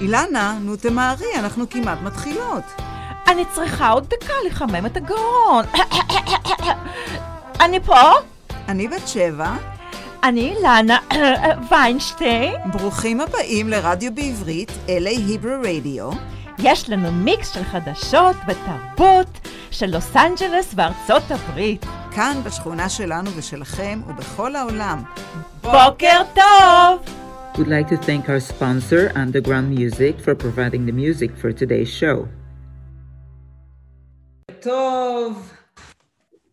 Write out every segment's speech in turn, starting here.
אילנה, נו תמהרי, אנחנו כמעט מתחילות. אני צריכה עוד דקה לחמם את הגרון. אני פה? אני בת שבע. אני אילנה ויינשטיין. ברוכים הבאים לרדיו בעברית, LA היברו רדיו. יש לנו מיקס של חדשות ותרבות של לוס אנג'לס וארצות הברית. כאן בשכונה שלנו ושלכם ובכל העולם. בוקר טוב! We'd like to thank our sponsor, Underground Music, for providing the music for today's show. טוב,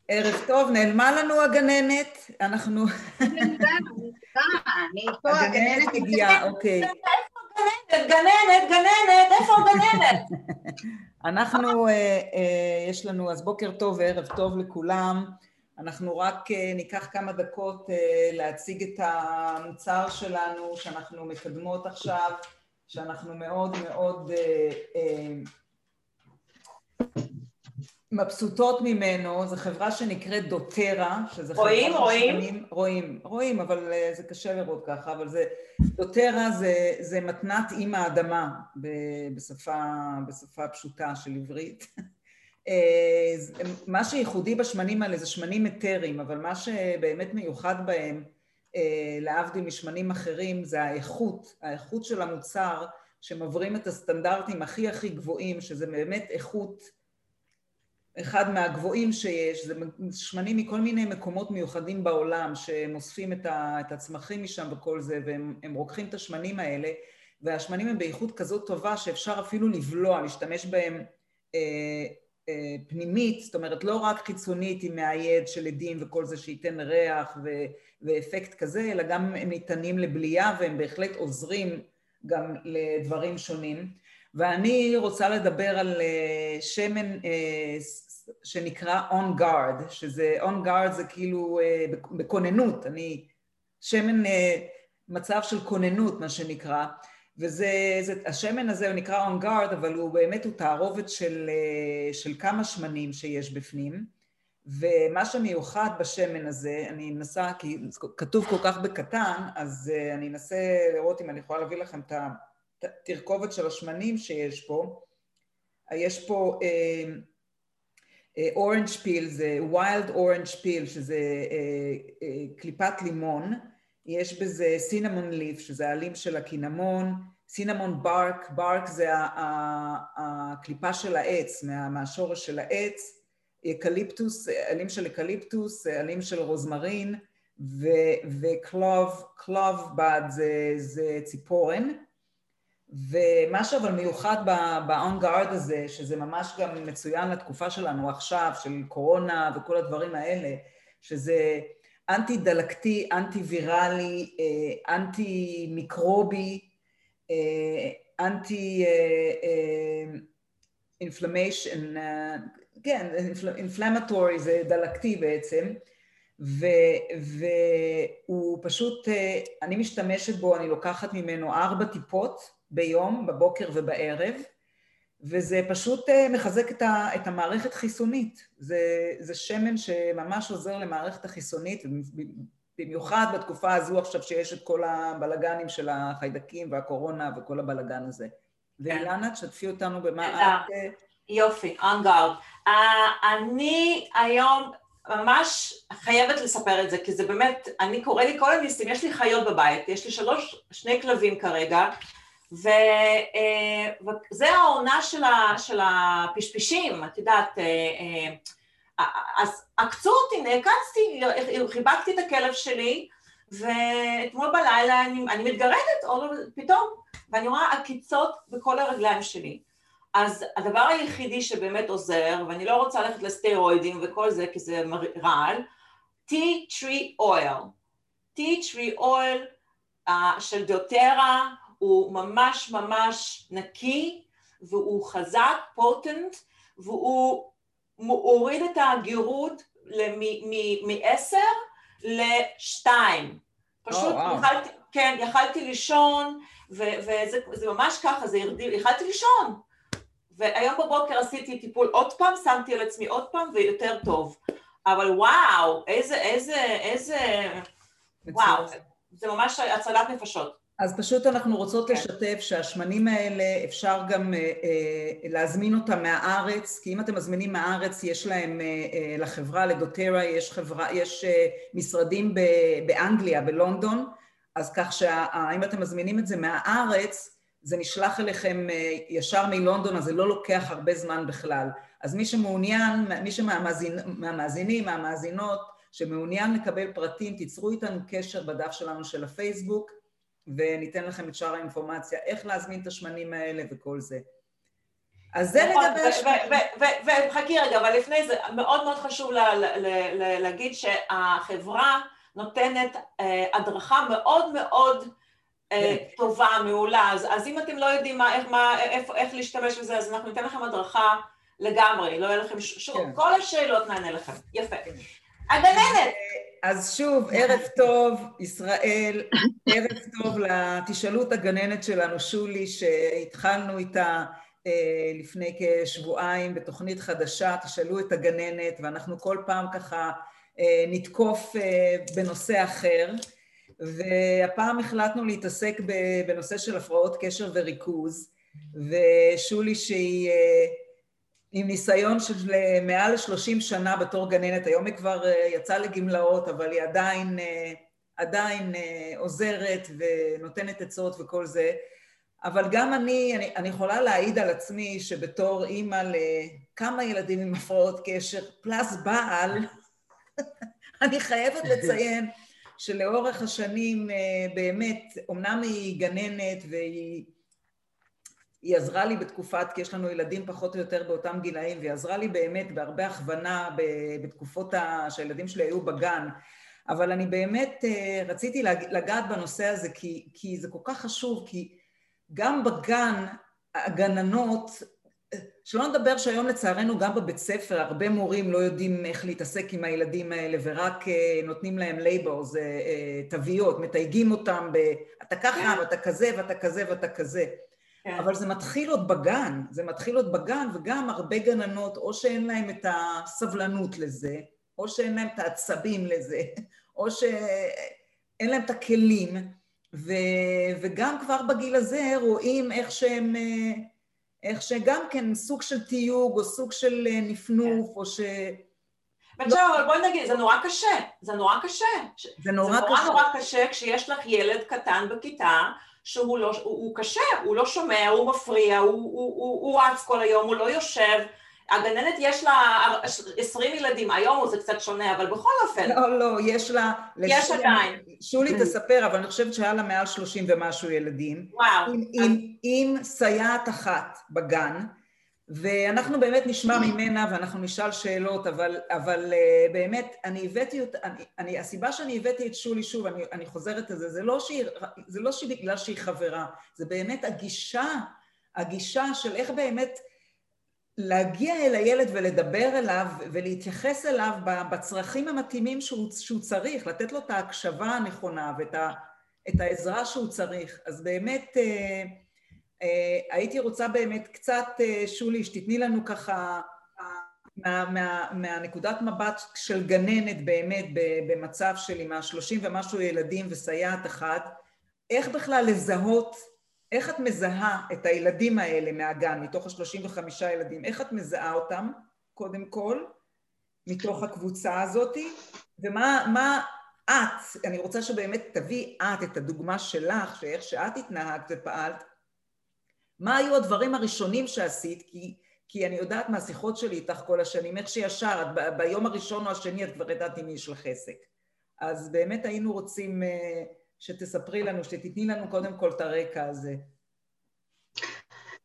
ערב טוב, נעלמה לנו הגננת, אנחנו... הגננת הגיעה, אוקיי. גננת, גננת, גננת, איפה הגננת? אנחנו, אה, אה, יש לנו, אז בוקר טוב וערב טוב לכולם. אנחנו רק אה, ניקח כמה דקות להציג את המוצר שלנו שאנחנו מקדמות עכשיו, שאנחנו מאוד מאוד מבסוטות ממנו, זו חברה שנקראת דוטרה, שזה רואים, חברה רואים? שנים, רואים, רואים, אבל זה קשה לראות ככה, אבל זה, דוטרה זה, זה מתנת עם האדמה בשפה, בשפה פשוטה של עברית. אה, מה שייחודי בשמנים האלה זה שמנים מטרים, אבל מה שבאמת מיוחד בהם, אה, להבדיל משמנים אחרים, זה האיכות, האיכות של המוצר, שמעברים את הסטנדרטים הכי הכי גבוהים, שזה באמת איכות אחד מהגבוהים שיש, זה שמנים מכל מיני מקומות מיוחדים בעולם שהם אוספים את, ה, את הצמחים משם וכל זה, והם הם רוקחים את השמנים האלה, והשמנים הם באיכות כזאת טובה שאפשר אפילו לבלוע, להשתמש בהם אה, פנימית, זאת אומרת לא רק חיצונית עם מאייד של עדים וכל זה שייתן ריח ו, ואפקט כזה, אלא גם הם ניתנים לבליעה והם בהחלט עוזרים גם לדברים שונים. ואני רוצה לדבר על אה, שמן אה, שנקרא On Guard, שזה On Guard זה כאילו אה, בכ- בכוננות, אני, שמן מצב של כוננות מה שנקרא, וזה, זה, השמן הזה הוא נקרא On Guard, אבל הוא באמת, הוא תערובת של, אה, של כמה שמנים שיש בפנים, ומה שמיוחד בשמן הזה, אני מנסה, כי כתוב כל כך בקטן, אז אה, אני אנסה לראות אם אני יכולה להביא לכם את ה... תרכובת של השמנים שיש פה. יש פה אורנג' פיל, זה wild orange פיל, שזה אה, אה, קליפת לימון. יש בזה cinnamon leaf, שזה העלים של הקינמון. cinnamon bark, bark זה הקליפה של העץ, מה- מהשורש של העץ. אקליפטוס, עלים של אקליפטוס, עלים של רוזמרין, ו clove, clove bud זה, זה ציפורן. ומה שאבל מיוחד ב-on guard הזה, שזה ממש גם מצוין לתקופה שלנו עכשיו, של קורונה וכל הדברים האלה, שזה אנטי דלקתי, אנטי ויראלי, אה, אנטי מיקרובי, אה, אנטי אינפלמיישן, כן, אינפלמטורי זה דלקתי בעצם, ו- והוא פשוט, אה, אני משתמשת בו, אני לוקחת ממנו ארבע טיפות ביום, בבוקר ובערב, וזה פשוט אה, מחזק את, המערכת חיסונית. זה, זה שמן שממש עוזר למערכת החיסונית, במיוחד בתקופה הזו עכשיו שיש את כל הבלגנים של החיידקים והקורונה וכל הבלגן הזה. ואילנה, תשתפי אותנו במה את... אה, יופי, on guard. Uh, אני היום ממש חייבת לספר את זה, כי זה באמת, אני קורא לי כל הניסים, יש לי חיות בבית, יש לי שלוש, שני כלבים כרגע, ו, uh, וזה העונה של, ה, של הפשפשים, את יודעת, uh, uh, אז עקצו אותי, נעקצתי, חיבקתי את הכלב שלי, ואתמול בלילה אני, אני מתגרדת, או פתאום, ואני רואה עקיצות בכל הרגליים שלי. אז הדבר היחידי שבאמת עוזר, ואני לא רוצה ללכת לסטרואידים וכל זה, כי זה רעל, tea tree oil. tea tree oil uh, של דוטרה הוא ממש ממש נקי, והוא חזק, פוטנט, והוא מוריד את הגירות מ-10 ל-2. פשוט Oh, wow. יכלתי, כן, יכלתי לישון, ו- וזה זה ממש ככה, זה הרדים, יכלתי לישון. והיום בבוקר עשיתי טיפול עוד פעם, שמתי על עצמי עוד פעם, ויותר טוב. אבל וואו, איזה, איזה, איזה, וואו, זה ממש הצלת נפשות. אז פשוט אנחנו רוצות כן. לשתף שהשמנים האלה אפשר גם אה, אה, להזמין אותם מהארץ, כי אם אתם מזמינים מהארץ יש להם, אה, אה, לחברה, לדוטרה, יש, חברה, יש אה, משרדים ב, באנגליה, בלונדון, אז כך שאם אתם מזמינים את זה מהארץ, זה נשלח אליכם אה, ישר מלונדון, אז זה לא לוקח הרבה זמן בכלל. אז מי שמעוניין, מי שמהמאזינים, מהמאזינות, שמעוניין לקבל פרטים, תיצרו איתנו קשר בדף שלנו של הפייסבוק, וניתן לכם את שאר האינפורמציה, איך להזמין את השמנים האלה וכל זה. אז זה נכון, לגבי השמנים. וחכי רגע, אבל לפני זה, מאוד מאוד חשוב להגיד שהחברה נותנת אה, הדרכה מאוד מאוד אה, כן. טובה, מעולה, אז אם אתם לא יודעים איך להשתמש בזה, אז אנחנו ניתן לכם הדרכה לגמרי, לא יהיה לכם שום, כן. כל השאלות נענה לכם, יפה. כן. הגננת! אז שוב, ערב טוב, ישראל, ערב טוב, תשאלו את הגננת שלנו, שולי, שהתחלנו איתה אה, לפני כשבועיים בתוכנית חדשה, תשאלו את הגננת, ואנחנו כל פעם ככה אה, נתקוף אה, בנושא אחר, והפעם החלטנו להתעסק בנושא של הפרעות קשר וריכוז, ושולי שהיא עם ניסיון של אה, מעל 30 שנה בתור גננת, היום היא כבר אה, יצאה לגמלאות, אבל היא עדיין, אה, עדיין עוזרת ונותנת עצות וכל זה. אבל גם אני, אני, אני יכולה להעיד על עצמי שבתור אימא לכמה ילדים עם הפרעות קשר, פלאס בעל, אני חייבת לציין שלאורך השנים באמת, אמנם היא גננת והיא היא עזרה לי בתקופת, כי יש לנו ילדים פחות או יותר באותם גילאים, והיא עזרה לי באמת בהרבה הכוונה בתקופות שהילדים שלי היו בגן. אבל אני באמת אה, רציתי לגעת בנושא הזה כי, כי זה כל כך חשוב, כי גם בגן הגננות, שלא נדבר שהיום לצערנו גם בבית ספר הרבה מורים לא יודעים איך להתעסק עם הילדים האלה ורק אה, נותנים להם labels, אה, תוויות, מתייגים אותם ב... אתה ככה ואתה כזה ואתה כזה ואתה כזה. כן. אבל זה מתחיל עוד בגן, זה מתחיל עוד בגן, וגם הרבה גננות, או שאין להן את הסבלנות לזה, או שאין להן את העצבים לזה, או שאין להן את הכלים, ו... וגם כבר בגיל הזה רואים איך שהם, איך שגם כן סוג של תיוג, או סוג של נפנוף, כן. או ש... ועכשיו, לא... בואי נגיד, זה נורא קשה, זה נורא קשה. זה נורא זה קשה. נורא נורא קשה כשיש לך ילד קטן בכיתה, שהוא לא, הוא, הוא קשה, הוא לא שומע, הוא מפריע, הוא, הוא, הוא, הוא רץ כל היום, הוא לא יושב. הגננת יש לה עשרים ילדים, היום זה קצת שונה, אבל בכל אופן. לא, לא, יש לה... יש עדיין. שולי תספר, אבל אני חושבת שהיה לה מעל שלושים ומשהו ילדים. וואו. עם, אז... עם, עם סייעת אחת בגן. ואנחנו באמת נשמע ממנה ואנחנו נשאל שאלות, אבל, אבל uh, באמת, אני הבאתי אותה, אני, אני, הסיבה שאני הבאתי את שולי שוב, אני, אני חוזרת לזה, זה לא, שהיא, זה לא שהיא חברה, זה באמת הגישה, הגישה של איך באמת להגיע אל הילד ולדבר אליו ולהתייחס אליו בצרכים המתאימים שהוא, שהוא צריך, לתת לו את ההקשבה הנכונה ואת ה, את העזרה שהוא צריך. אז באמת, uh, הייתי רוצה באמת קצת, אה, שולי, שתתני לנו ככה מה, מה, מהנקודת מבט של גננת באמת במצב של עם השלושים ומשהו ילדים וסייעת אחת, איך בכלל לזהות, איך את מזהה את הילדים האלה מהגן, מתוך השלושים וחמישה ילדים, איך את מזהה אותם, קודם כל, מתוך הקבוצה הזאתי, ומה מה את, אני רוצה שבאמת תביאי את את הדוגמה שלך, שאיך שאת התנהגת ופעלת, מה היו הדברים הראשונים שעשית? כי, כי אני יודעת מהשיחות שלי איתך כל השנים, איך שישר, את ב, ביום הראשון או השני את כבר ידעת מי יש לך עסק. אז באמת היינו רוצים uh, שתספרי לנו, שתתני לנו קודם כל את הרקע הזה.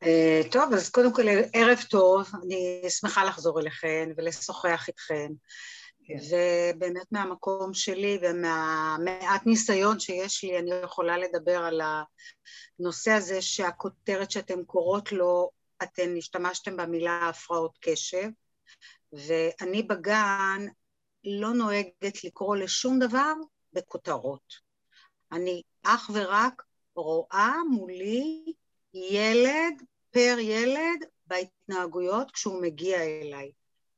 Uh, טוב, אז קודם כל ערב טוב, אני שמחה לחזור אליכן ולשוחח איתכן. כן. ובאמת מהמקום שלי ומהמעט ניסיון שיש לי, אני יכולה לדבר על הנושא הזה שהכותרת שאתם קוראות לו, אתן השתמשתם במילה הפרעות קשב, ואני בגן לא נוהגת לקרוא לשום דבר בכותרות. אני אך ורק רואה מולי ילד פר ילד בהתנהגויות כשהוא מגיע אליי.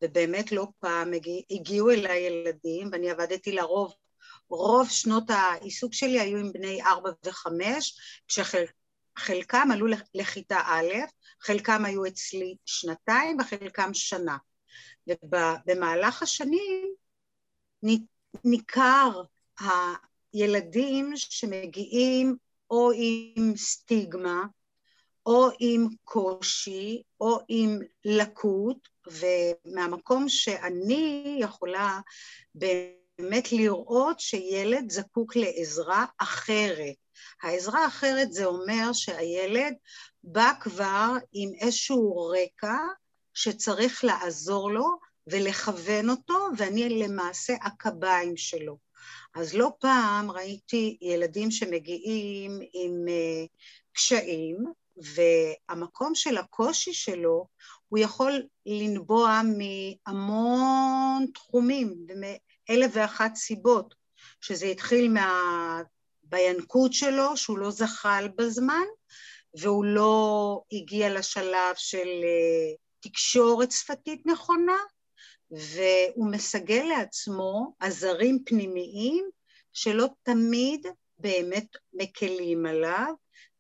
ובאמת לא פעם הגיע, הגיעו אליי ילדים, ואני עבדתי לרוב רוב שנות העיסוק שלי היו עם בני ארבע וחמש, כשחלקם עלו לכיתה א', חלקם היו אצלי שנתיים וחלקם שנה. ובמהלך השנים ניכר הילדים שמגיעים או עם סטיגמה, או עם קושי, או עם לקות, ומהמקום שאני יכולה באמת לראות שילד זקוק לעזרה אחרת. העזרה האחרת זה אומר שהילד בא כבר עם איזשהו רקע שצריך לעזור לו ולכוון אותו, ואני למעשה הקביים שלו. אז לא פעם ראיתי ילדים שמגיעים עם uh, קשיים, והמקום של הקושי שלו, הוא יכול לנבוע מהמון תחומים ומאלף ואחת סיבות, שזה התחיל מה... בינקות שלו, שהוא לא זחל בזמן, והוא לא הגיע לשלב של uh, תקשורת שפתית נכונה, והוא מסגל לעצמו עזרים פנימיים שלא תמיד באמת מקלים עליו,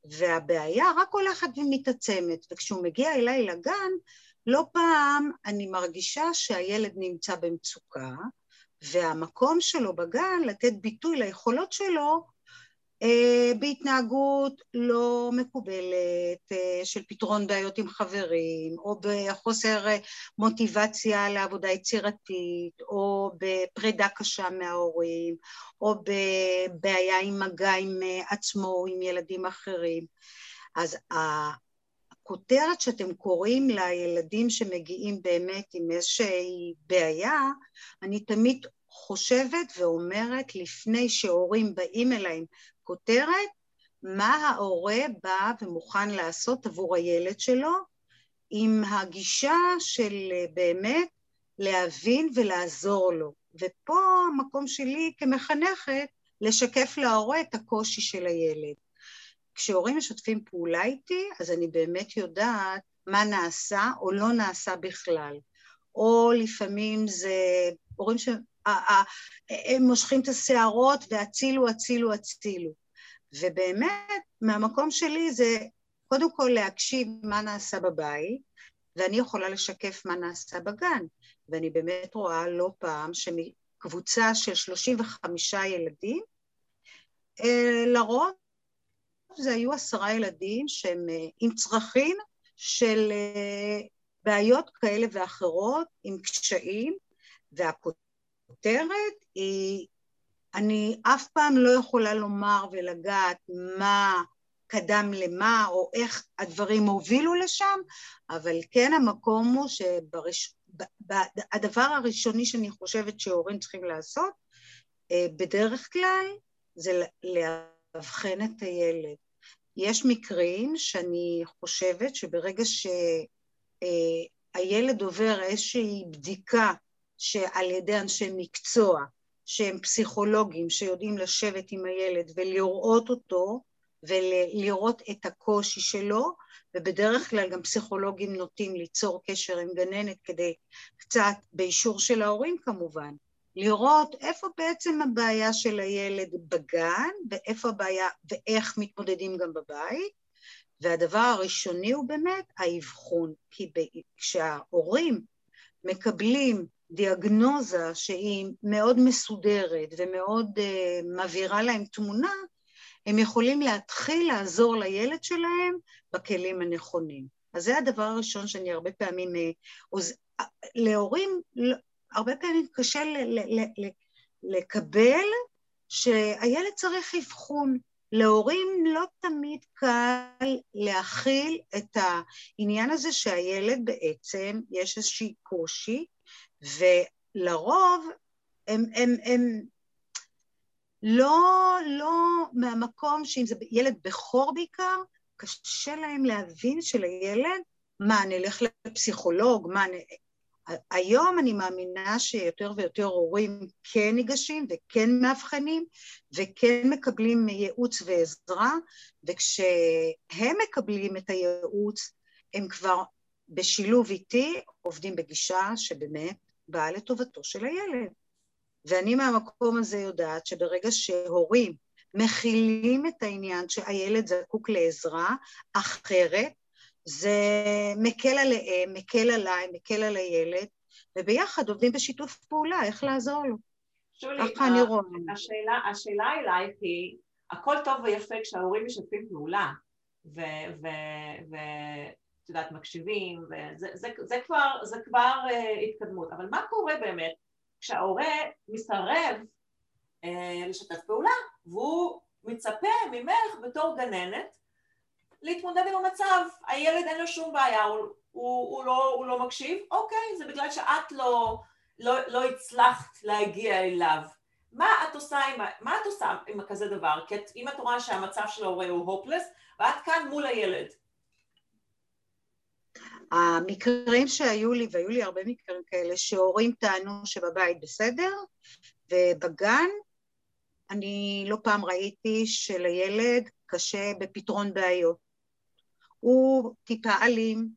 והבעיה רק הולכת ומתעצמת, וכשהוא מגיע אליי לגן, לא פעם אני מרגישה שהילד נמצא במצוקה, והמקום שלו בגן לתת ביטוי ליכולות שלו בהתנהגות לא מקובלת אה, של פתרון בעיות עם חברים, או בחוסר אה, מוטיבציה לעבודה יצירתית, או בפרידה קשה מההורים, או בבעיה עם מגע עם עצמו או עם ילדים אחרים. אז הכותרת שאתם קוראים לילדים שמגיעים באמת עם איזושהי בעיה, אני תמיד חושבת ואומרת לפני שהורים באים אליי כותרת, מה ההורה בא ומוכן לעשות עבור הילד שלו, עם הגישה של אה, באמת להבין ולעזור לו. ופה המקום שלי כמחנכת לשקף להורה את הקושי של הילד. כשהורים משתפים פעולה איתי, אז אני באמת יודעת מה נעשה או לא נעשה בכלל. או לפעמים זה הורים ש... הם מושכים את השערות והצילו, הצילו, הצילו. ובאמת, מהמקום שלי זה קודם כל להקשיב מה נעשה בבית, ואני יכולה לשקף מה נעשה בגן. ואני באמת רואה לא פעם שמקבוצה של 35 ילדים, אה, לרוב זה היו עשרה ילדים שהם אה, עם צרכים של אה, בעיות כאלה ואחרות, עם קשיים, והכותרת הכותרת היא, אני אף פעם לא יכולה לומר ולגעת מה קדם למה או איך הדברים הובילו לשם, אבל כן המקום הוא שהדבר הראשוני שאני חושבת שהורים צריכים לעשות, אה, בדרך כלל זה לאבחן את הילד. יש מקרים שאני חושבת שברגע שהילד עובר איזושהי בדיקה שעל ידי אנשי מקצוע, שהם פסיכולוגים, שיודעים לשבת עם הילד ולראות אותו, ולראות את הקושי שלו, ובדרך כלל גם פסיכולוגים נוטים ליצור קשר עם גננת כדי קצת, באישור של ההורים כמובן, לראות איפה בעצם הבעיה של הילד בגן, ואיפה הבעיה, ואיך מתמודדים גם בבית, והדבר הראשוני הוא באמת האבחון, כי כשההורים מקבלים דיאגנוזה שהיא מאוד מסודרת ומאוד uh, מבהירה להם תמונה, הם יכולים להתחיל לעזור לילד שלהם בכלים הנכונים. אז זה הדבר הראשון שאני הרבה פעמים... Uh, להורים הרבה פעמים קשה ל- ל- ל- לקבל שהילד צריך אבחון. להורים לא תמיד קל להכיל את העניין הזה שהילד בעצם, יש איזושהי קושי, ולרוב הם, הם, הם לא, לא מהמקום שאם זה ילד בכור בעיקר, קשה להם להבין שלילד, מה, נלך לפסיכולוג, מה, נ... היום אני מאמינה שיותר ויותר הורים כן ניגשים וכן מאבחנים וכן מקבלים ייעוץ ועזרה, וכשהם מקבלים את הייעוץ, הם כבר בשילוב איתי עובדים בגישה שבאמת באה לטובתו של הילד. ואני מהמקום הזה יודעת שברגע שהורים מכילים את העניין שהילד זקוק לעזרה אחרת, זה מקל עליהם, מקל עליי, מקל על הילד, וביחד עובדים בשיתוף פעולה, איך לעזור לו. שולי, ככה אני רואה. השאלה, השאלה אלייך היא, הכל טוב ויפה כשההורים משתפים פעולה, ואת יודעת, מקשיבים, וזה זה, זה כבר, זה כבר uh, התקדמות, אבל מה קורה באמת כשההורה מסרב uh, לשתף פעולה, והוא מצפה ממך בתור גננת להתמודד עם המצב, הילד אין לו שום בעיה, הוא, הוא, הוא, לא, הוא לא מקשיב, אוקיי, זה בגלל שאת לא, לא, לא הצלחת להגיע אליו. מה את עושה עם, מה את עושה עם כזה דבר? כי את, אם את רואה שהמצב של ההורה הוא הופלס, ואת כאן מול הילד. המקרים שהיו לי, והיו לי הרבה מקרים כאלה, שהורים טענו שבבית בסדר, ובגן אני לא פעם ראיתי שלילד קשה בפתרון בעיות. הוא טיפה אלים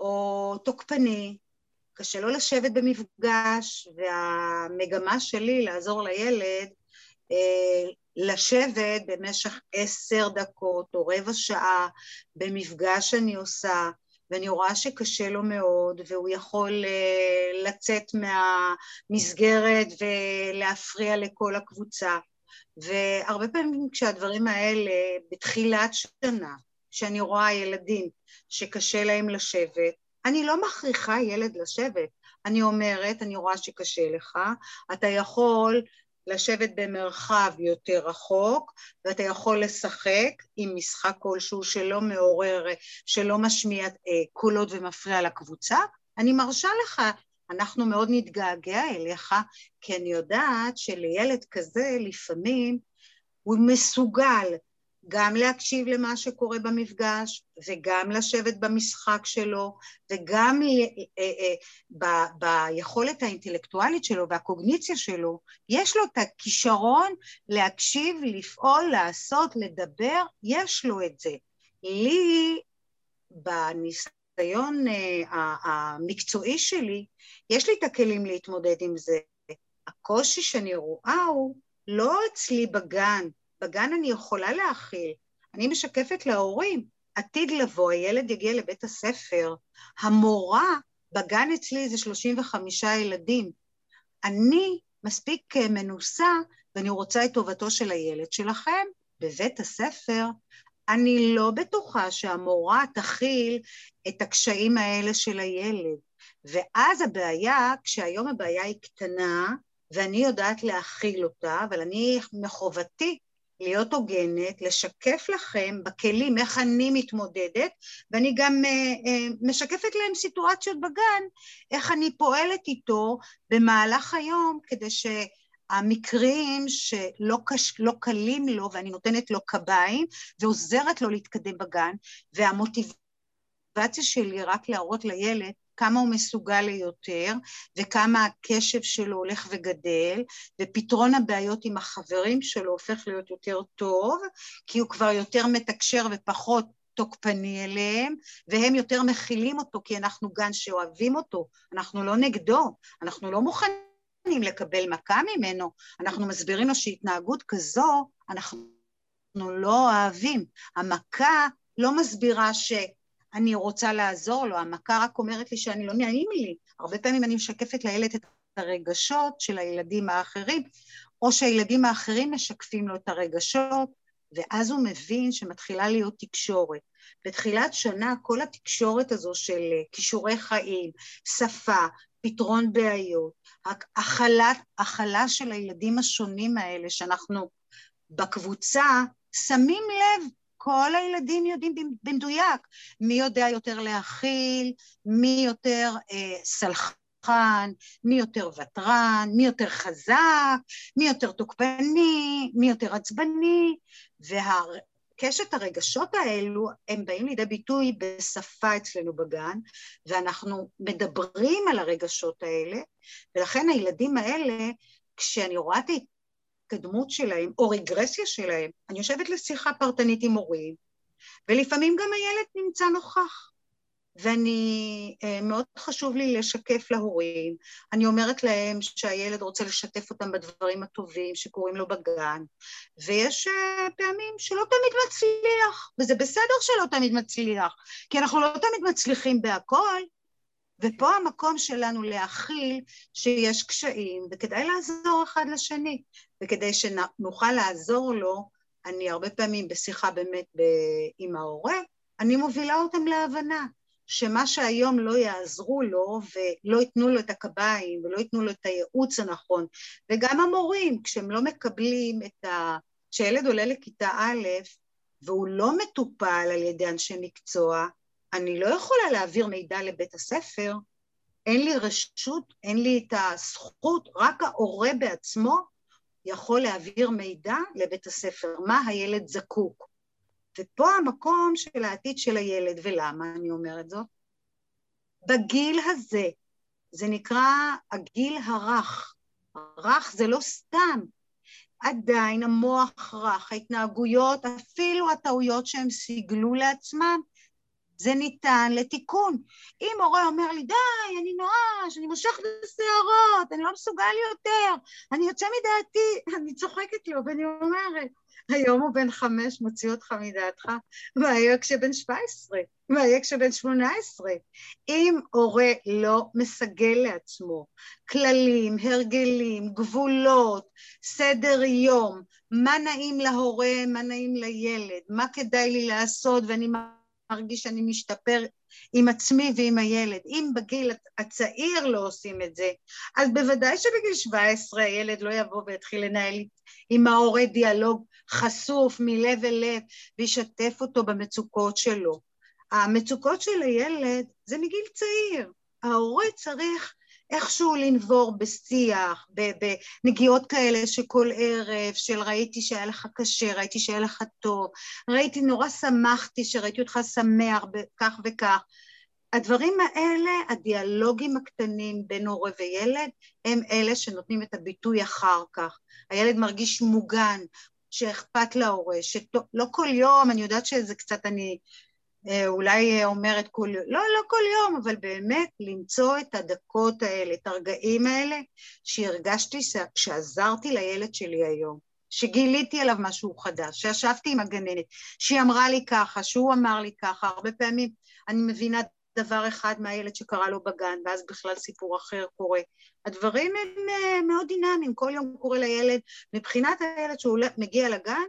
או תוקפני, קשה לו לשבת במפגש, והמגמה שלי לעזור לילד אה, לשבת במשך עשר דקות או רבע שעה במפגש שאני עושה, ואני רואה שקשה לו מאוד, והוא יכול אה, לצאת מהמסגרת ולהפריע לכל הקבוצה. והרבה פעמים כשהדברים האלה בתחילת שנה, כשאני רואה ילדים שקשה להם לשבת, אני לא מכריחה ילד לשבת, אני אומרת, אני רואה שקשה לך, אתה יכול לשבת במרחב יותר רחוק, ואתה יכול לשחק עם משחק כלשהו שלא מעורר, שלא משמיע אה, קולות ומפריע לקבוצה, אני מרשה לך, אנחנו מאוד נתגעגע אליך, כי אני יודעת שלילד כזה לפעמים הוא מסוגל גם להקשיב למה שקורה במפגש, וגם לשבת במשחק שלו, וגם אה, אה, ביכולת האינטלקטואלית שלו והקוגניציה שלו, יש לו את הכישרון להקשיב, לפעול, לעשות, לדבר, יש לו את זה. לי, בניסיון אה, המקצועי שלי, יש לי את הכלים להתמודד עם זה. הקושי שאני רואה הוא לא אצלי בגן, בגן אני יכולה להכיל, אני משקפת להורים, עתיד לבוא, הילד יגיע לבית הספר, המורה בגן אצלי זה 35 ילדים. אני מספיק מנוסה ואני רוצה את טובתו של הילד שלכם בבית הספר. אני לא בטוחה שהמורה תכיל את הקשיים האלה של הילד. ואז הבעיה, כשהיום הבעיה היא קטנה, ואני יודעת להכיל אותה, אבל אני, מחובתי להיות הוגנת, לשקף לכם בכלים איך אני מתמודדת, ואני גם uh, uh, משקפת להם סיטואציות בגן, איך אני פועלת איתו במהלך היום, כדי שהמקרים שלא קש, לא קלים לו, ואני נותנת לו קביים, ועוזרת לו להתקדם בגן, והמוטיבציה שלי רק להראות לילד כמה הוא מסוגל ליותר וכמה הקשב שלו הולך וגדל ופתרון הבעיות עם החברים שלו הופך להיות יותר טוב כי הוא כבר יותר מתקשר ופחות תוקפני אליהם, והם יותר מכילים אותו כי אנחנו גן שאוהבים אותו, אנחנו לא נגדו, אנחנו לא מוכנים לקבל מכה ממנו, אנחנו מסבירים לו שהתנהגות כזו אנחנו לא אוהבים. המכה לא מסבירה ש... אני רוצה לעזור לו, המכה רק אומרת לי שאני לא נעים לי. הרבה פעמים אני משקפת לילד את הרגשות של הילדים האחרים, או שהילדים האחרים משקפים לו את הרגשות, ואז הוא מבין שמתחילה להיות תקשורת. בתחילת שנה כל התקשורת הזו של כישורי חיים, שפה, פתרון בעיות, הכלה של הילדים השונים האלה שאנחנו בקבוצה שמים לב כל הילדים יודעים במדויק מי יודע יותר להכיל, מי יותר אה, סלחן, מי יותר ותרן, מי יותר חזק, מי יותר תוקפני, מי יותר עצבני, והקשת הרגשות האלו הם באים לידי ביטוי בשפה אצלנו בגן, ואנחנו מדברים על הרגשות האלה, ולכן הילדים האלה, כשאני רואה את ההתקדמות שלהם או רגרסיה שלהם, אני יושבת לשיחה פרטנית עם הורים, ולפעמים גם הילד נמצא נוכח. ואני, אה, מאוד חשוב לי לשקף להורים. אני אומרת להם שהילד רוצה לשתף אותם בדברים הטובים שקורים לו בגן, ויש אה, פעמים שלא תמיד מצליח, וזה בסדר שלא תמיד מצליח, כי אנחנו לא תמיד מצליחים בהכל, ופה המקום שלנו להכיל שיש קשיים, וכדאי לעזור אחד לשני, וכדי שנוכל לעזור לו, אני הרבה פעמים בשיחה באמת עם ההורה, אני מובילה אותם להבנה. שמה שהיום לא יעזרו לו ולא ייתנו לו את הקביים ולא ייתנו לו את הייעוץ הנכון, וגם המורים, כשהם לא מקבלים את ה... כשילד עולה לכיתה א' והוא לא מטופל על ידי אנשי מקצוע, אני לא יכולה להעביר מידע לבית הספר, אין לי רשות, אין לי את הזכות, רק ההורה בעצמו יכול להעביר מידע לבית הספר, מה הילד זקוק. ופה המקום של העתיד של הילד, ולמה אני אומרת זאת? בגיל הזה, זה נקרא הגיל הרך. רך זה לא סתם, עדיין המוח רך, ההתנהגויות, אפילו הטעויות שהם סיגלו לעצמם, זה ניתן לתיקון. אם הורה אומר לי, די, אני נואש, אני מושך את השערות, אני לא מסוגל יותר, אני יוצא מדעתי, אני צוחקת לו ואני אומרת, היום הוא בן חמש, מוציא אותך מדעתך, מה יהיה כשבן שבע עשרה? מה יהיה כשבן שמונה עשרה? אם הורה לא מסגל לעצמו כללים, הרגלים, גבולות, סדר יום, מה נעים להורה, מה נעים לילד, מה כדאי לי לעשות ואני מרגיש שאני משתפר עם עצמי ועם הילד. אם בגיל הצעיר לא עושים את זה, אז בוודאי שבגיל 17 הילד לא יבוא ויתחיל לנהל עם ההורה דיאלוג חשוף מלב אל לב וישתף אותו במצוקות שלו. המצוקות של הילד זה מגיל צעיר. ההורה צריך איכשהו לנבור בשיח, בנגיעות כאלה שכל ערב, של ראיתי שהיה לך קשה, ראיתי שהיה לך טוב, ראיתי, נורא שמחתי שראיתי אותך שמח כך וכך. הדברים האלה, הדיאלוגים הקטנים בין הורה וילד, הם אלה שנותנים את הביטוי אחר כך. הילד מרגיש מוגן, שאכפת להורה, שלא כל יום, אני יודעת שזה קצת אני אולי אומרת כל יום, לא, לא כל יום, אבל באמת למצוא את הדקות האלה, את הרגעים האלה, שהרגשתי שעזרתי לילד שלי היום, שגיליתי עליו משהו חדש, שישבתי עם הגננת, שהיא אמרה לי ככה, שהוא אמר לי ככה, הרבה פעמים אני מבינה דבר אחד מהילד שקרה לו בגן, ואז בכלל סיפור אחר קורה. הדברים הם אה, מאוד דינמיים, כל יום קורה לילד, מבחינת הילד שהוא מגיע לגן,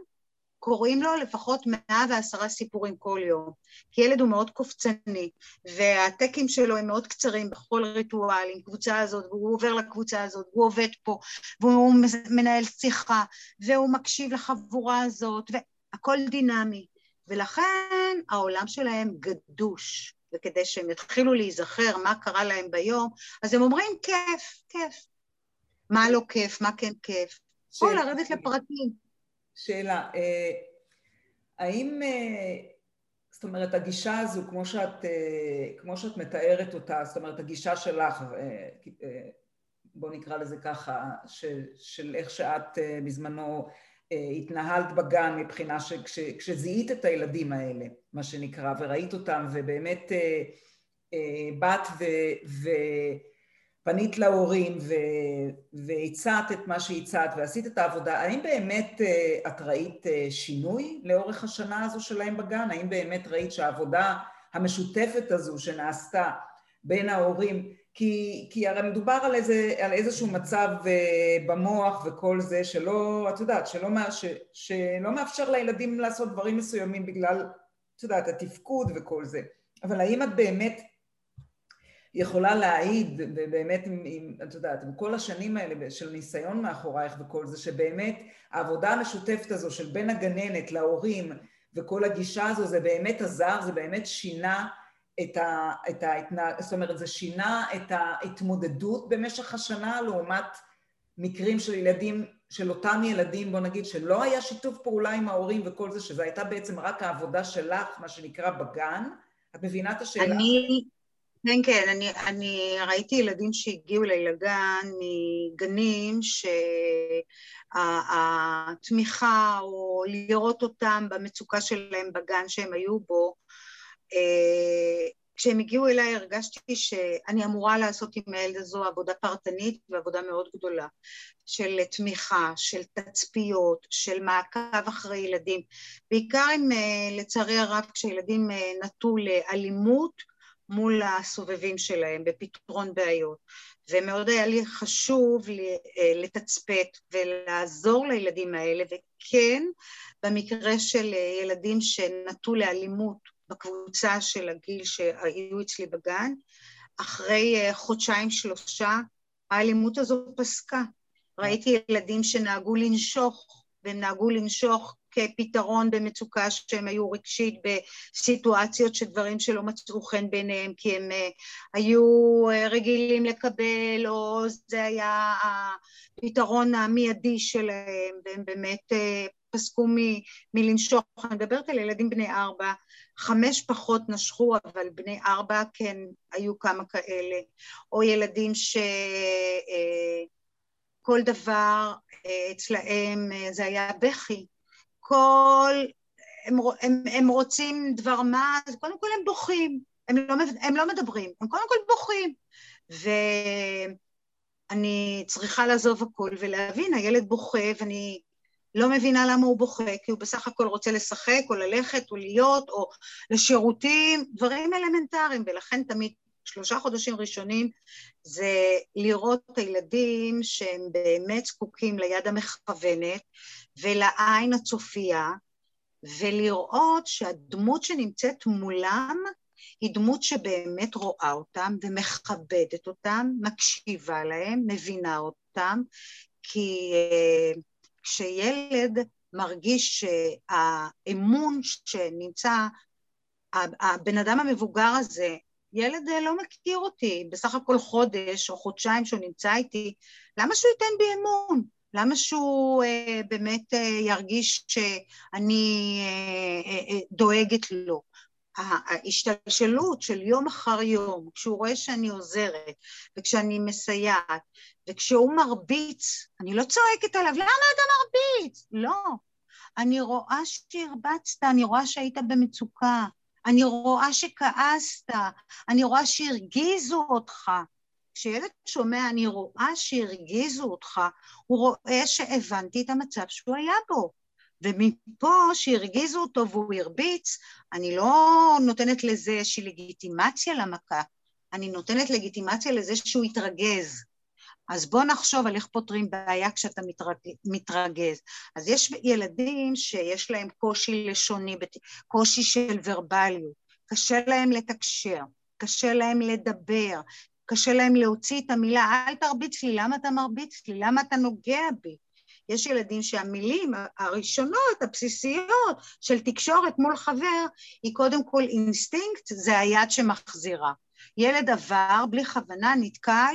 קוראים לו לפחות מאה ועשרה סיפורים כל יום, כי ילד הוא מאוד קופצני, והטקים שלו הם מאוד קצרים בכל ריטואל עם קבוצה הזאת, והוא עובר לקבוצה הזאת, והוא עובד פה, והוא מנהל שיחה, והוא מקשיב לחבורה הזאת, והכל דינמי. ולכן העולם שלהם גדוש, וכדי שהם יתחילו להיזכר מה קרה להם ביום, אז הם אומרים כיף, כיף. מה לא כיף, מה כן כיף. או לרדת לפרטים. שאלה, אה, האם, אה, זאת אומרת, הגישה הזו, כמו שאת, אה, כמו שאת מתארת אותה, זאת אומרת, הגישה שלך, בוא נקרא לזה ככה, של, של איך שאת בזמנו התנהלת בגן מבחינה שכשזיהית את הילדים האלה, מה שנקרא, וראית אותם, ובאמת באת ו... ו פנית להורים והצעת את מה שהצעת ועשית את העבודה, האם באמת אה, את ראית אה, שינוי לאורך השנה הזו שלהם בגן? האם באמת ראית שהעבודה המשותפת הזו שנעשתה בין ההורים, כי, כי הרי מדובר על, איזה, על איזשהו מצב אה, במוח וכל זה שלא, את יודעת, שלא, ש, שלא מאפשר לילדים לעשות דברים מסוימים בגלל, את יודעת, התפקוד וכל זה, אבל האם את באמת יכולה להעיד, ובאמת, עם, את יודעת, עם כל השנים האלה של ניסיון מאחורייך וכל זה, שבאמת העבודה המשותפת הזו של בין הגננת להורים וכל הגישה הזו, זה באמת עזר, זה באמת שינה את, ה, את ההתנהג... זאת אומרת, זה שינה את ההתמודדות במשך השנה לעומת מקרים של ילדים, של אותם ילדים, בוא נגיד, שלא היה שיתוף פעולה עם ההורים וכל זה, שזו הייתה בעצם רק העבודה שלך, מה שנקרא, בגן. את מבינה את השאלה? אני... כן, כן, אני, אני ראיתי ילדים שהגיעו לגן מגנים שהתמיכה או לראות אותם במצוקה שלהם בגן שהם היו בו, אה, כשהם הגיעו אליי הרגשתי שאני אמורה לעשות עם הילד הזו עבודה פרטנית ועבודה מאוד גדולה של תמיכה, של תצפיות, של מעקב אחרי ילדים, בעיקר אם לצערי הרב כשילדים נטו לאלימות מול הסובבים שלהם בפתרון בעיות ומאוד היה לי חשוב לתצפת ולעזור לילדים האלה וכן במקרה של ילדים שנטו לאלימות בקבוצה של הגיל שהיו אצלי בגן, אחרי אה, חודשיים שלושה האלימות הזו פסקה. ראיתי ילדים שנהגו לנשוך, והם נהגו לנשוך כפתרון במצוקה שהם היו רגשית בסיטואציות של דברים שלא מצאו חן בעיניהם כי הם uh, היו uh, רגילים לקבל או זה היה הפתרון המיידי שלהם והם באמת uh, פסקו מ, מלנשוך, אני מדברת על ילדים בני ארבע, חמש פחות נשכו, אבל בני ארבע כן היו כמה כאלה, או ילדים שכל אה, דבר אה, אצלהם אה, זה היה בכי, כל, הם, הם, הם רוצים דבר מה, אז קודם כל הם בוכים, הם לא, הם לא מדברים, הם קודם כל בוכים, ואני צריכה לעזוב הכל ולהבין, הילד בוכה ואני לא מבינה למה הוא בוכה, כי הוא בסך הכל רוצה לשחק או ללכת או להיות או לשירותים, דברים אלמנטריים, ולכן תמיד שלושה חודשים ראשונים זה לראות את הילדים שהם באמת זקוקים ליד המכוונת ולעין הצופייה, ולראות שהדמות שנמצאת מולם היא דמות שבאמת רואה אותם ומכבדת אותם, מקשיבה להם, מבינה אותם, כי uh, כשילד מרגיש שהאמון שנמצא, הבן אדם המבוגר הזה, ילד לא מכיר אותי, בסך הכל חודש או חודשיים שהוא נמצא איתי, למה שהוא ייתן בי אמון? למה שהוא אה, באמת אה, ירגיש שאני אה, אה, אה דואגת לו? ההשתלשלות של יום אחר יום, כשהוא רואה שאני עוזרת וכשאני מסייעת וכשהוא מרביץ, אני לא צועקת עליו, למה אתה מרביץ? לא. אני רואה שהרבצת, אני רואה שהיית במצוקה, אני רואה שכעסת, אני רואה שהרגיזו אותך. כשילד שומע אני רואה שהרגיזו אותך, הוא רואה שהבנתי את המצב שהוא היה בו. ומפה שהרגיזו אותו והוא הרביץ, אני לא נותנת לזה איזושהי לגיטימציה למכה, אני נותנת לגיטימציה לזה שהוא יתרגז. אז בוא נחשוב על איך פותרים בעיה כשאתה מתרג... מתרגז. אז יש ילדים שיש להם קושי לשוני, קושי של ורבליות, קשה להם לתקשר, קשה להם לדבר, קשה להם להוציא את המילה, אל תרביץ לי, למה אתה מרביץ לי? למה אתה נוגע בי? יש ילדים שהמילים הראשונות, הבסיסיות, של תקשורת מול חבר, היא קודם כל אינסטינקט, זה היד שמחזירה. ילד עבר בלי כוונה, נתקל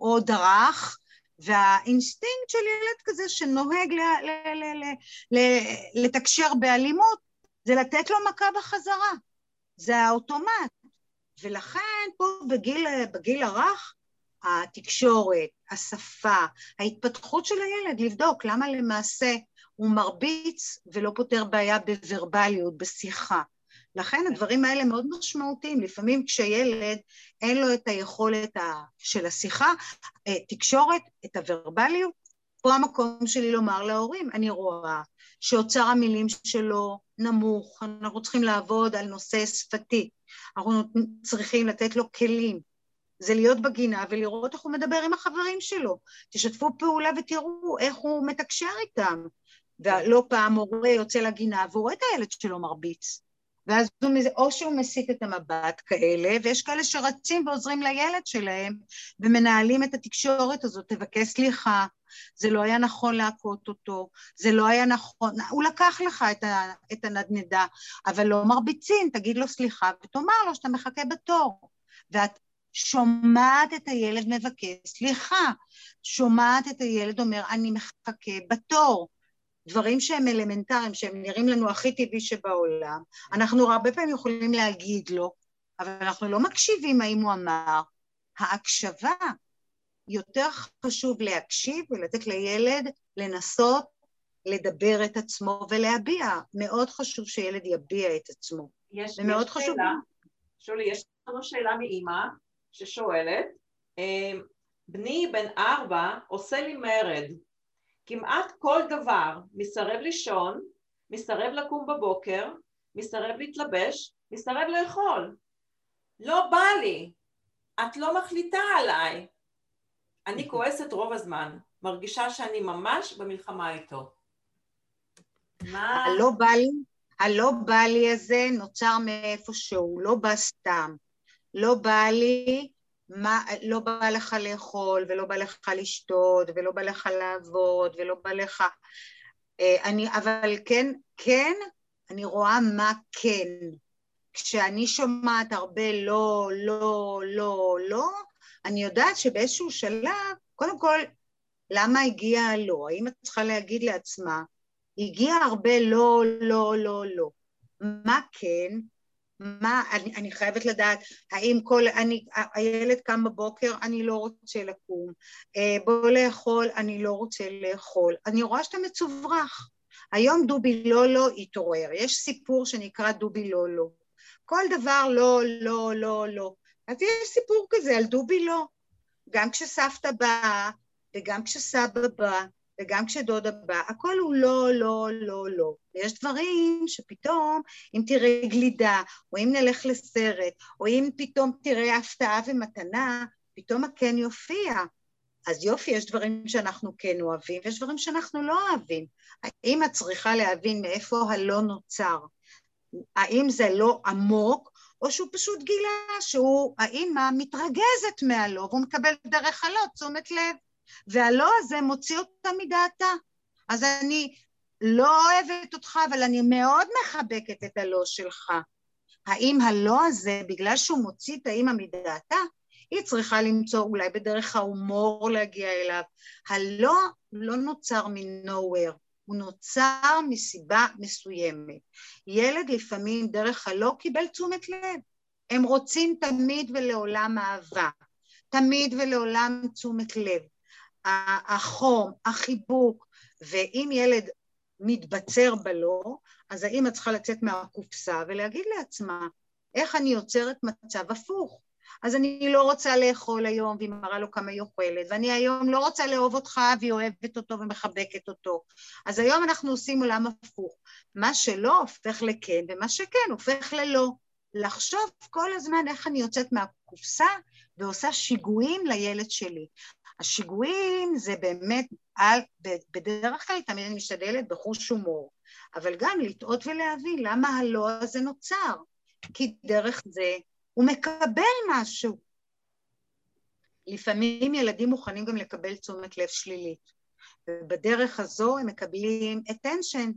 או דרך, והאינסטינקט של ילד כזה שנוהג ל- ל- ל- ל- לתקשר באלימות, זה לתת לו מכה בחזרה. זה האוטומט. ולכן פה בגיל, בגיל הרך, התקשורת, השפה, ההתפתחות של הילד, לבדוק למה למעשה הוא מרביץ ולא פותר בעיה בוורבליות, בשיחה. לכן הדברים האלה מאוד משמעותיים. לפעמים כשילד אין לו את היכולת של השיחה, אה, תקשורת, את הוורבליות, פה המקום שלי לומר להורים, אני רואה שאוצר המילים שלו נמוך, אנחנו צריכים לעבוד על נושא שפתי, אנחנו צריכים לתת לו כלים, זה להיות בגינה ולראות איך הוא מדבר עם החברים שלו. תשתפו פעולה ותראו איך הוא מתקשר איתם. ולא פעם הורה יוצא לגינה והוא רואה את הילד שלו מרביץ. ואז הוא, או שהוא מסיט את המבט כאלה, ויש כאלה שרצים ועוזרים לילד שלהם ומנהלים את התקשורת הזאת, תבקש סליחה, זה לא היה נכון להכות אותו, זה לא היה נכון, הוא לקח לך את, ה, את הנדנדה, אבל לא מרביצים, תגיד לו סליחה ותאמר לו שאתה מחכה בתור. ואת שומעת את הילד מבקש סליחה, שומעת את הילד אומר אני מחכה בתור. דברים שהם אלמנטריים, שהם נראים לנו הכי טבעי שבעולם, אנחנו הרבה פעמים יכולים להגיד לו, אבל אנחנו לא מקשיבים האם הוא אמר. ההקשבה, יותר חשוב להקשיב ולתת לילד לנסות לדבר את עצמו ולהביע. מאוד חשוב שילד יביע את עצמו. יש, יש חשוב... שאלה, שולי, יש לנו שאלה מאימא ששואלת, אמ, בני בן ארבע עושה לי מרד, כמעט כל דבר, מסרב לישון, מסרב לקום בבוקר, מסרב להתלבש, מסרב לאכול. לא בא לי, את לא מחליטה עליי. אני כועסת רוב הזמן, מרגישה שאני ממש במלחמה איתו. מה? הלא בא לי, הלא בא לי הזה נוצר מאיפשהו, לא בא סתם. לא בא לי, מה, לא בא לך לאכול, ולא בא לך לשתות, ולא בא לך לעבוד, ולא בא לך... אה, אני, אבל כן, כן, אני רואה מה כן. כשאני שומעת הרבה לא, לא, לא, לא, אני יודעת שבאיזשהו שלב, קודם כל, למה הגיע הלא? האם את צריכה להגיד לעצמה, הגיע הרבה לא, לא, לא, לא. מה כן? מה, אני, אני חייבת לדעת, האם כל, אני, הילד קם בבוקר, אני לא רוצה לקום, אה, בוא לאכול, אני לא רוצה לאכול, אני רואה שאתה מצוברח. היום דובי לא לא התעורר, יש סיפור שנקרא דובי לא לא. כל דבר לא, לא, לא, לא. אז יש סיפור כזה על דובי לא. גם כשסבתא באה, וגם כשסבא בא, וגם כשדודה באה, הכל הוא לא, לא, לא, לא. ויש דברים שפתאום, אם תראה גלידה, או אם נלך לסרט, או אם פתאום תראה הפתעה ומתנה, פתאום הכן יופיע. אז יופי, יש דברים שאנחנו כן אוהבים, ויש דברים שאנחנו לא אוהבים. האם את צריכה להבין מאיפה הלא נוצר? האם זה לא עמוק, או שהוא פשוט גילה שהוא, האימא מתרגזת מהלא, והוא מקבל דרך הלא תשומת לב. והלא הזה מוציא אותה מדעתה. אז אני לא אוהבת אותך, אבל אני מאוד מחבקת את הלא שלך. האם הלא הזה, בגלל שהוא מוציא את האימא מדעתה, היא צריכה למצוא אולי בדרך ההומור להגיע אליו. הלא לא נוצר מ-nowhere, הוא נוצר מסיבה מסוימת. ילד לפעמים דרך הלא קיבל תשומת לב. הם רוצים תמיד ולעולם אהבה, תמיד ולעולם תשומת לב. החום, החיבוק, ואם ילד מתבצר בלא, אז האמא צריכה לצאת מהקופסה ולהגיד לעצמה, איך אני יוצרת מצב הפוך? אז אני לא רוצה לאכול היום, והיא מראה לו כמה היא אוכלת, ואני היום לא רוצה לאהוב אותך, והיא אוהבת אותו ומחבקת אותו. אז היום אנחנו עושים עולם הפוך. מה שלא הופך לכן, ומה שכן הופך ללא. לחשוב כל הזמן איך אני יוצאת מהקופסה ועושה שיגועים לילד שלי. השיגועים זה באמת, על, בדרך כלל תמיד אני משתדלת בחוש הומור, אבל גם לטעות ולהבין למה הלא הזה נוצר, כי דרך זה הוא מקבל משהו. לפעמים ילדים מוכנים גם לקבל תשומת לב שלילית, ובדרך הזו הם מקבלים attention.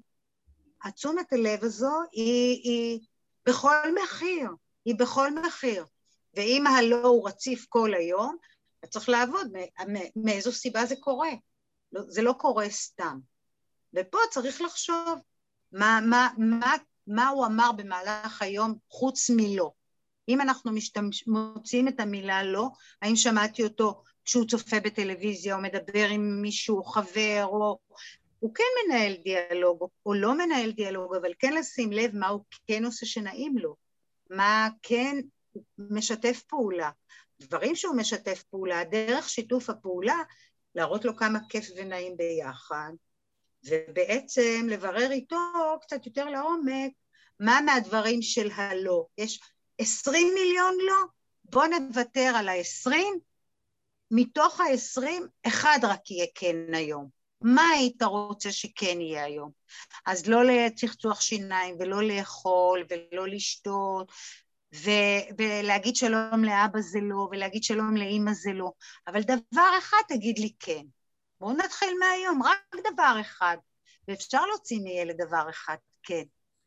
התשומת הלב הזו היא, היא בכל מחיר, היא בכל מחיר. ואם הלא הוא רציף כל היום, אז צריך לעבוד מאיזו סיבה זה קורה. לא, זה לא קורה סתם. ופה צריך לחשוב מה, מה, מה, מה הוא אמר במהלך היום חוץ מלא. אם אנחנו משתמש, מוציאים את המילה לא, האם שמעתי אותו כשהוא צופה בטלוויזיה או מדבר עם מישהו, חבר, או... הוא כן מנהל דיאלוג או לא מנהל דיאלוג, אבל כן לשים לב מה הוא כן עושה שנעים לו, מה כן משתף פעולה. דברים שהוא משתף פעולה, דרך שיתוף הפעולה, להראות לו כמה כיף ונעים ביחד, ובעצם לברר איתו קצת יותר לעומק מה מהדברים של הלא. יש עשרים מיליון לא, בוא נוותר על העשרים, מתוך העשרים, אחד רק יהיה כן היום. מה היית רוצה שכן יהיה היום? אז לא לצחצוח שיניים, ולא לאכול, ולא לשתות, ולהגיד שלום לאבא זה לא, ולהגיד שלום לאימא זה לא, אבל דבר אחד תגיד לי כן. בואו נתחיל מהיום, רק דבר אחד. ואפשר להוציא מילד דבר אחד, כן.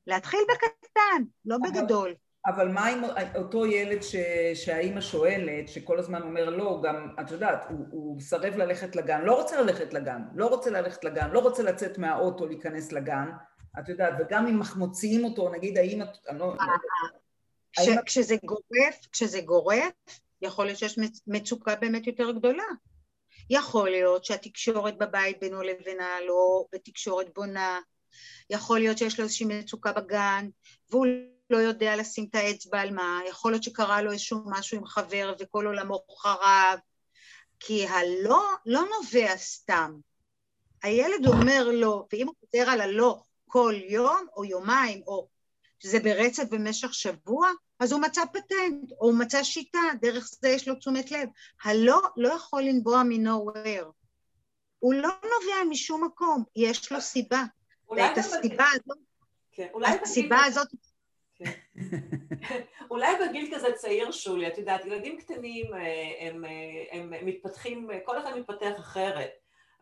להתחיל בקטן, לא אבל, בגדול. אבל מה עם אותו ילד ש, שהאימא שואלת, שכל הזמן אומר לא, גם, את יודעת, הוא, הוא מסרב ללכת לגן, לא רוצה ללכת לגן, לא רוצה ללכת לגן, לא רוצה לצאת מהאוטו, להיכנס לגן, את יודעת, וגם אם מוציאים אותו, נגיד האימא, לא... כש, כשזה גורף, כשזה גורף, יכול להיות שיש מצוקה באמת יותר גדולה. יכול להיות שהתקשורת בבית בינו לבינה לא בתקשורת בונה, יכול להיות שיש לו איזושהי מצוקה בגן, והוא לא יודע לשים את האצבע על מה, יכול להיות שקרה לו איזשהו משהו עם חבר וכל עולמו חרב, כי הלא לא נובע סתם. הילד אומר לא, ואם הוא חוזר על הלא כל יום או יומיים, או שזה ברצף במשך שבוע, אז הוא מצא פטנט, או הוא מצא שיטה, דרך זה יש לו תשומת לב. הלא לא יכול לנבוע מ-nowhere. הוא לא נובע משום מקום, יש לו סיבה. ואת הסיבה הזאת, כן, הסיבה הזאת... כן. אולי בגיל כזה צעיר, שולי, את יודעת, ילדים קטנים אה, הם, אה, הם, הם מתפתחים, כל אחד מתפתח אחרת.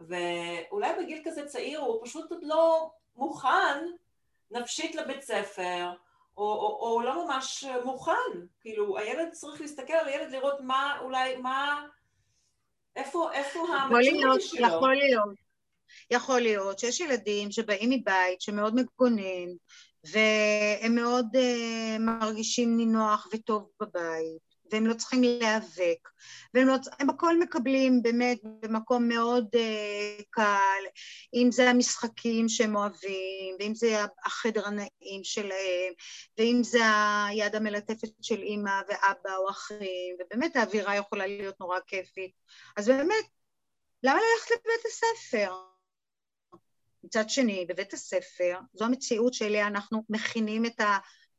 ואולי בגיל כזה צעיר הוא פשוט עוד לא מוכן נפשית לבית ספר, או, או, או לא ממש מוכן. כאילו, הילד צריך להסתכל על הילד, לראות מה, אולי, מה, איפה, איפה המצ'ורטי שלו. יכול להיות. יכול להיות שיש ילדים שבאים מבית שמאוד מגונן, והם מאוד uh, מרגישים נינוח וטוב בבית, והם לא צריכים להיאבק, והם לא, הם הכל מקבלים באמת במקום מאוד uh, קל, אם זה המשחקים שהם אוהבים, ואם זה החדר הנעים שלהם, ואם זה היד המלטפת של אימא ואבא או אחים, ובאמת האווירה יכולה להיות נורא כיפית. אז באמת, למה ללכת לבית הספר? מצד שני, בבית הספר, זו המציאות שאליה אנחנו מכינים את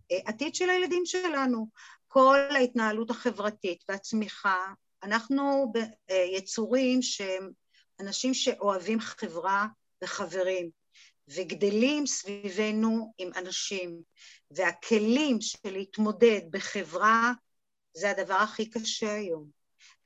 העתיד של הילדים שלנו. כל ההתנהלות החברתית והצמיחה, אנחנו יצורים שהם אנשים שאוהבים חברה וחברים, וגדלים סביבנו עם אנשים, והכלים של להתמודד בחברה זה הדבר הכי קשה היום.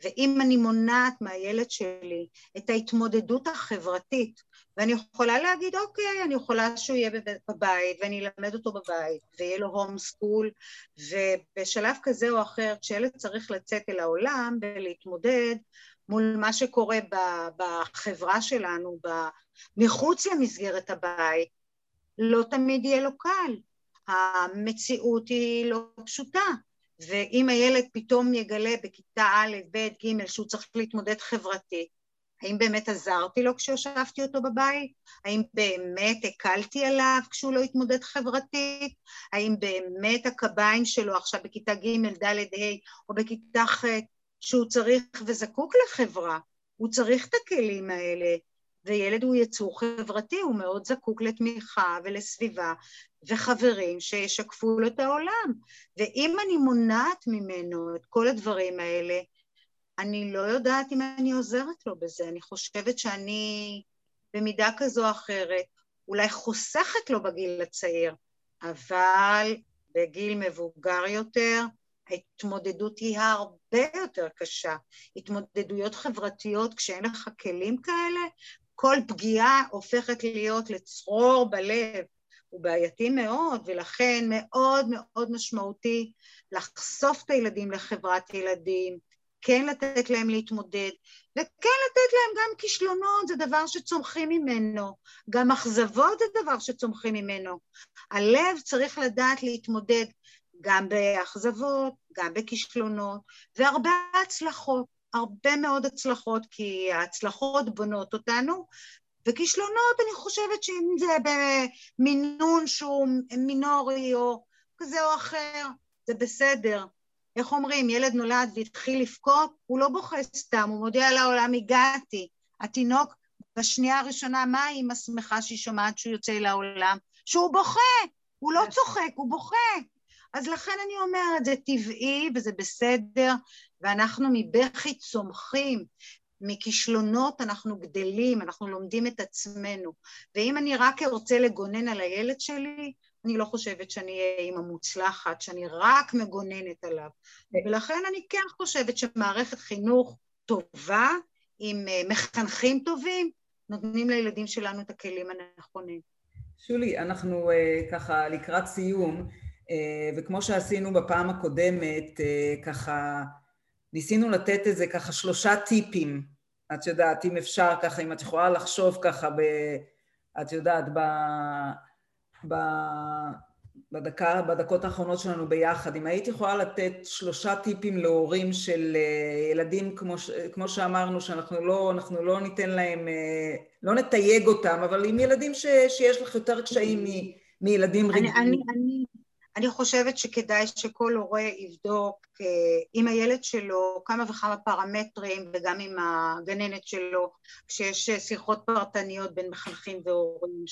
ואם אני מונעת מהילד שלי את ההתמודדות החברתית ואני יכולה להגיד, אוקיי, אני יכולה שהוא יהיה בבית, ואני אלמד אותו בבית, ויהיה לו הום סקול, ובשלב כזה או אחר, כשילד צריך לצאת אל העולם ולהתמודד מול מה שקורה בחברה שלנו, מחוץ למסגרת הבית, לא תמיד יהיה לו קל. המציאות היא לא פשוטה. ואם הילד פתאום יגלה בכיתה א', ב', ג', שהוא צריך להתמודד חברתית, האם באמת עזרתי לו כשהושבתי אותו בבית? האם באמת הקלתי עליו כשהוא לא התמודד חברתית? האם באמת הקביים שלו עכשיו בכיתה ג', ד', ה' או בכיתה ח', שהוא צריך וזקוק לחברה, הוא צריך את הכלים האלה, וילד הוא יצור חברתי, הוא מאוד זקוק לתמיכה ולסביבה וחברים שישקפו לו את העולם. ואם אני מונעת ממנו את כל הדברים האלה, אני לא יודעת אם אני עוזרת לו בזה, אני חושבת שאני במידה כזו או אחרת אולי חוסכת לו בגיל הצעיר, אבל בגיל מבוגר יותר ההתמודדות היא הרבה יותר קשה. התמודדויות חברתיות, כשאין לך כלים כאלה, כל פגיעה הופכת להיות לצרור בלב. הוא בעייתי מאוד, ולכן מאוד מאוד משמעותי לחשוף את הילדים לחברת ילדים, כן לתת להם להתמודד, וכן לתת להם גם כישלונות, זה דבר שצומחים ממנו, גם אכזבות זה דבר שצומחים ממנו. הלב צריך לדעת להתמודד גם באכזבות, גם בכישלונות, והרבה הצלחות, הרבה מאוד הצלחות, כי ההצלחות בונות אותנו, וכישלונות, אני חושבת שאם זה במינון שהוא מינורי או כזה או אחר, זה בסדר. איך אומרים, ילד נולד והתחיל לבכות, הוא לא בוכה סתם, הוא מודיע לעולם, הגעתי. התינוק, בשנייה הראשונה, מה האמא שמחה שהיא שומעת שהוא יוצא לעולם? שהוא בוכה, הוא לא צוחק, הוא בוכה. אז לכן אני אומרת, זה טבעי וזה בסדר, ואנחנו מבכי צומחים, מכישלונות אנחנו גדלים, אנחנו לומדים את עצמנו. ואם אני רק ארצה לגונן על הילד שלי, אני לא חושבת שאני אהיה אימא מוצלחת, שאני רק מגוננת עליו. ולכן אני כן חושבת שמערכת חינוך טובה, עם אה, מחנכים טובים, נותנים לילדים שלנו את הכלים הנכונים. שולי, אנחנו uh, ככה לקראת סיום, uh, וכמו שעשינו בפעם הקודמת, uh, ככה ניסינו לתת איזה ככה שלושה טיפים, את יודעת, אם אפשר ככה, אם את יכולה לחשוב ככה, ב, את יודעת, ב... ב... בדקה, בדקות האחרונות שלנו ביחד, אם היית יכולה לתת שלושה טיפים להורים של אה, ילדים, כמו, כמו שאמרנו, שאנחנו לא, אנחנו לא ניתן להם, אה, לא נתייג אותם, אבל עם ילדים ש, שיש לך יותר קשיים מ, מילדים רגילים. אני, אני, אני חושבת שכדאי שכל הורה יבדוק אה, עם הילד שלו כמה וכמה פרמטרים וגם עם הגננת שלו כשיש שיחות פרטניות בין מחנכים והורים,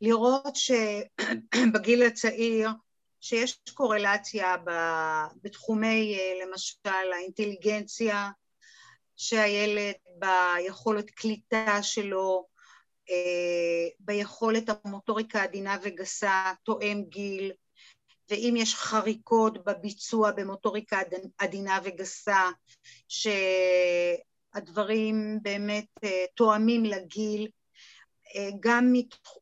לראות שבגיל הצעיר שיש קורלציה בתחומי אה, למשל האינטליגנציה שהילד ביכולת קליטה שלו, אה, ביכולת המוטוריקה עדינה וגסה תואם גיל ואם יש חריקות בביצוע במוטוריקה עדינה וגסה שהדברים באמת אה, תואמים לגיל גם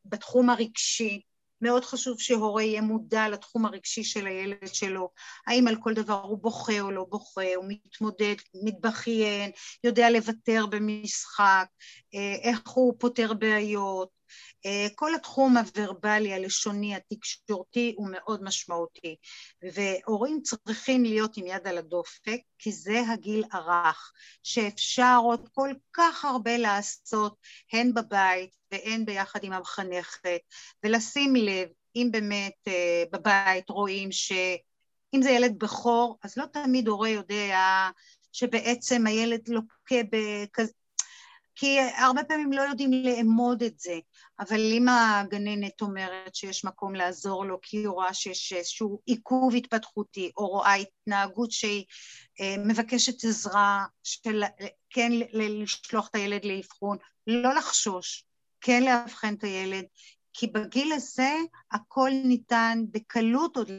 בתחום הרגשי מאוד חשוב שהורה יהיה מודע לתחום הרגשי של הילד שלו, האם על כל דבר הוא בוכה או לא בוכה, הוא מתמודד, מתבכיין, יודע לוותר במשחק, אה, איך הוא פותר בעיות, אה, כל התחום הוורבלי, הלשוני, התקשורתי הוא מאוד משמעותי. והורים צריכים להיות עם יד על הדופק כי זה הגיל הרך שאפשר עוד כל כך הרבה לעשות הן בבית והן ביחד עם המחנכת ולשים לב אם באמת אה, בבית רואים שאם זה ילד בכור אז לא תמיד הורה יודע שבעצם הילד לוקה בכזה כי הרבה פעמים לא יודעים לאמוד את זה, אבל אם הגננת אומרת שיש מקום לעזור לו כי היא רואה שיש איזשהו עיכוב התפתחותי, או רואה התנהגות שהיא אה, מבקשת עזרה, של כן לשלוח את הילד לאבחון, לא לחשוש, כן לאבחן את הילד, כי בגיל הזה הכל ניתן בקלות עוד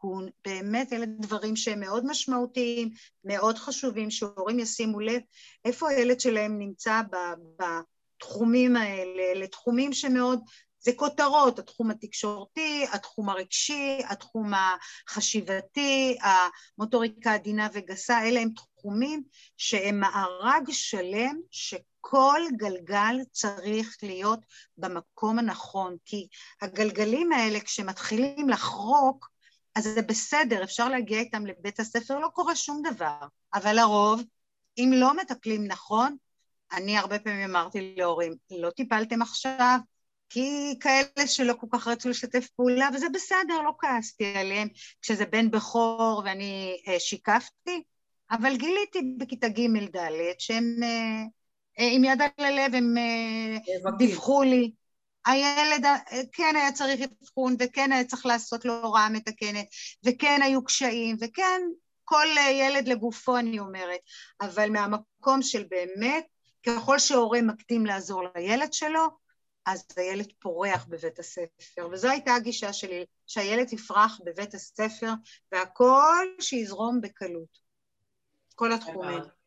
תיקון, באמת אלה דברים שהם מאוד משמעותיים, מאוד חשובים, שהורים ישימו לב איפה הילד שלהם נמצא בתחומים האלה, אלה תחומים שמאוד, זה כותרות, התחום התקשורתי, התחום הרגשי, התחום החשיבתי, המוטוריקה עדינה וגסה, אלה הם תחומים שהם מארג שלם שכל גלגל צריך להיות במקום הנכון, כי הגלגלים האלה כשמתחילים לחרוק, אז זה בסדר, אפשר להגיע איתם לבית הספר, לא קורה שום דבר. אבל לרוב, אם לא מטפלים נכון, אני הרבה פעמים אמרתי להורים, לא טיפלתם עכשיו, כי כאלה שלא כל כך רצו לשתף פעולה, וזה בסדר, לא כעסתי עליהם. כשזה בן בכור ואני אה, שיקפתי, אבל גיליתי בכיתה ג'-ד' שהם אה, אה, עם יד על הלב, הם אה, דיווחו לי, הילד כן היה צריך אבחון, וכן היה צריך לעשות לו הוראה מתקנת, וכן היו קשיים, וכן כל ילד לגופו אני אומרת, אבל מהמקום של באמת, ככל שהורה מקדים לעזור לילד שלו, אז הילד פורח בבית הספר, וזו הייתה הגישה שלי, שהילד יפרח בבית הספר, והכל שיזרום בקלות, כל התחומים.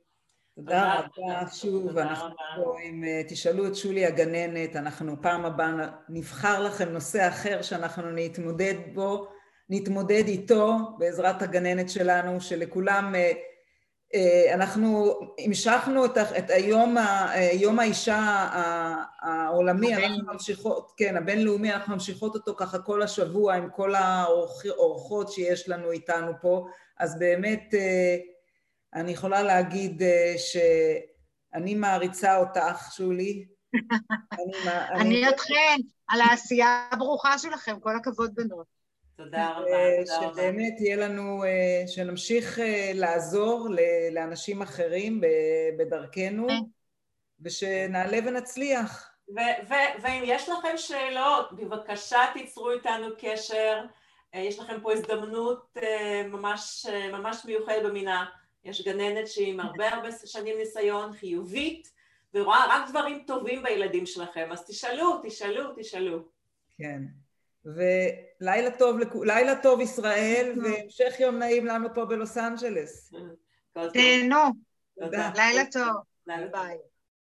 תודה רבה שוב, אנחנו פה עם, אה, תשאלו את שולי הגננת, אנחנו פעם הבאה נבחר לכם נושא אחר שאנחנו נתמודד בו, נתמודד איתו בעזרת הגננת שלנו, שלכולם, אה, אה, אנחנו המשכנו את, את היום, יום האישה העולמי, אנחנו ממשיכות, כן, הבינלאומי, אנחנו ממשיכות אותו ככה כל השבוע עם כל האורחות שיש לנו איתנו פה, אז באמת אני יכולה להגיד אה, שאני מעריצה אותך, שולי. אני אתכן, על העשייה הברוכה שלכם, כל הכבוד בנות. תודה רבה, תודה רבה. שבאמת יהיה לנו, אה, שנמשיך אה, לעזור לאנשים אחרים בדרכנו, כן. ושנעלה ונצליח. ואם יש לכם שאלות, בבקשה תיצרו איתנו קשר. יש לכם פה הזדמנות ממש, ממש מיוחדת במינה. יש גננת שהיא עם הרבה הרבה שנים ניסיון, חיובית, ורואה רק דברים טובים בילדים שלכם, אז תשאלו, תשאלו, תשאלו. כן. ולילה טוב, לילה טוב ישראל, והמשך יום נעים לנו פה בלוס אנג'לס. תהנו. לילה טוב. ביי.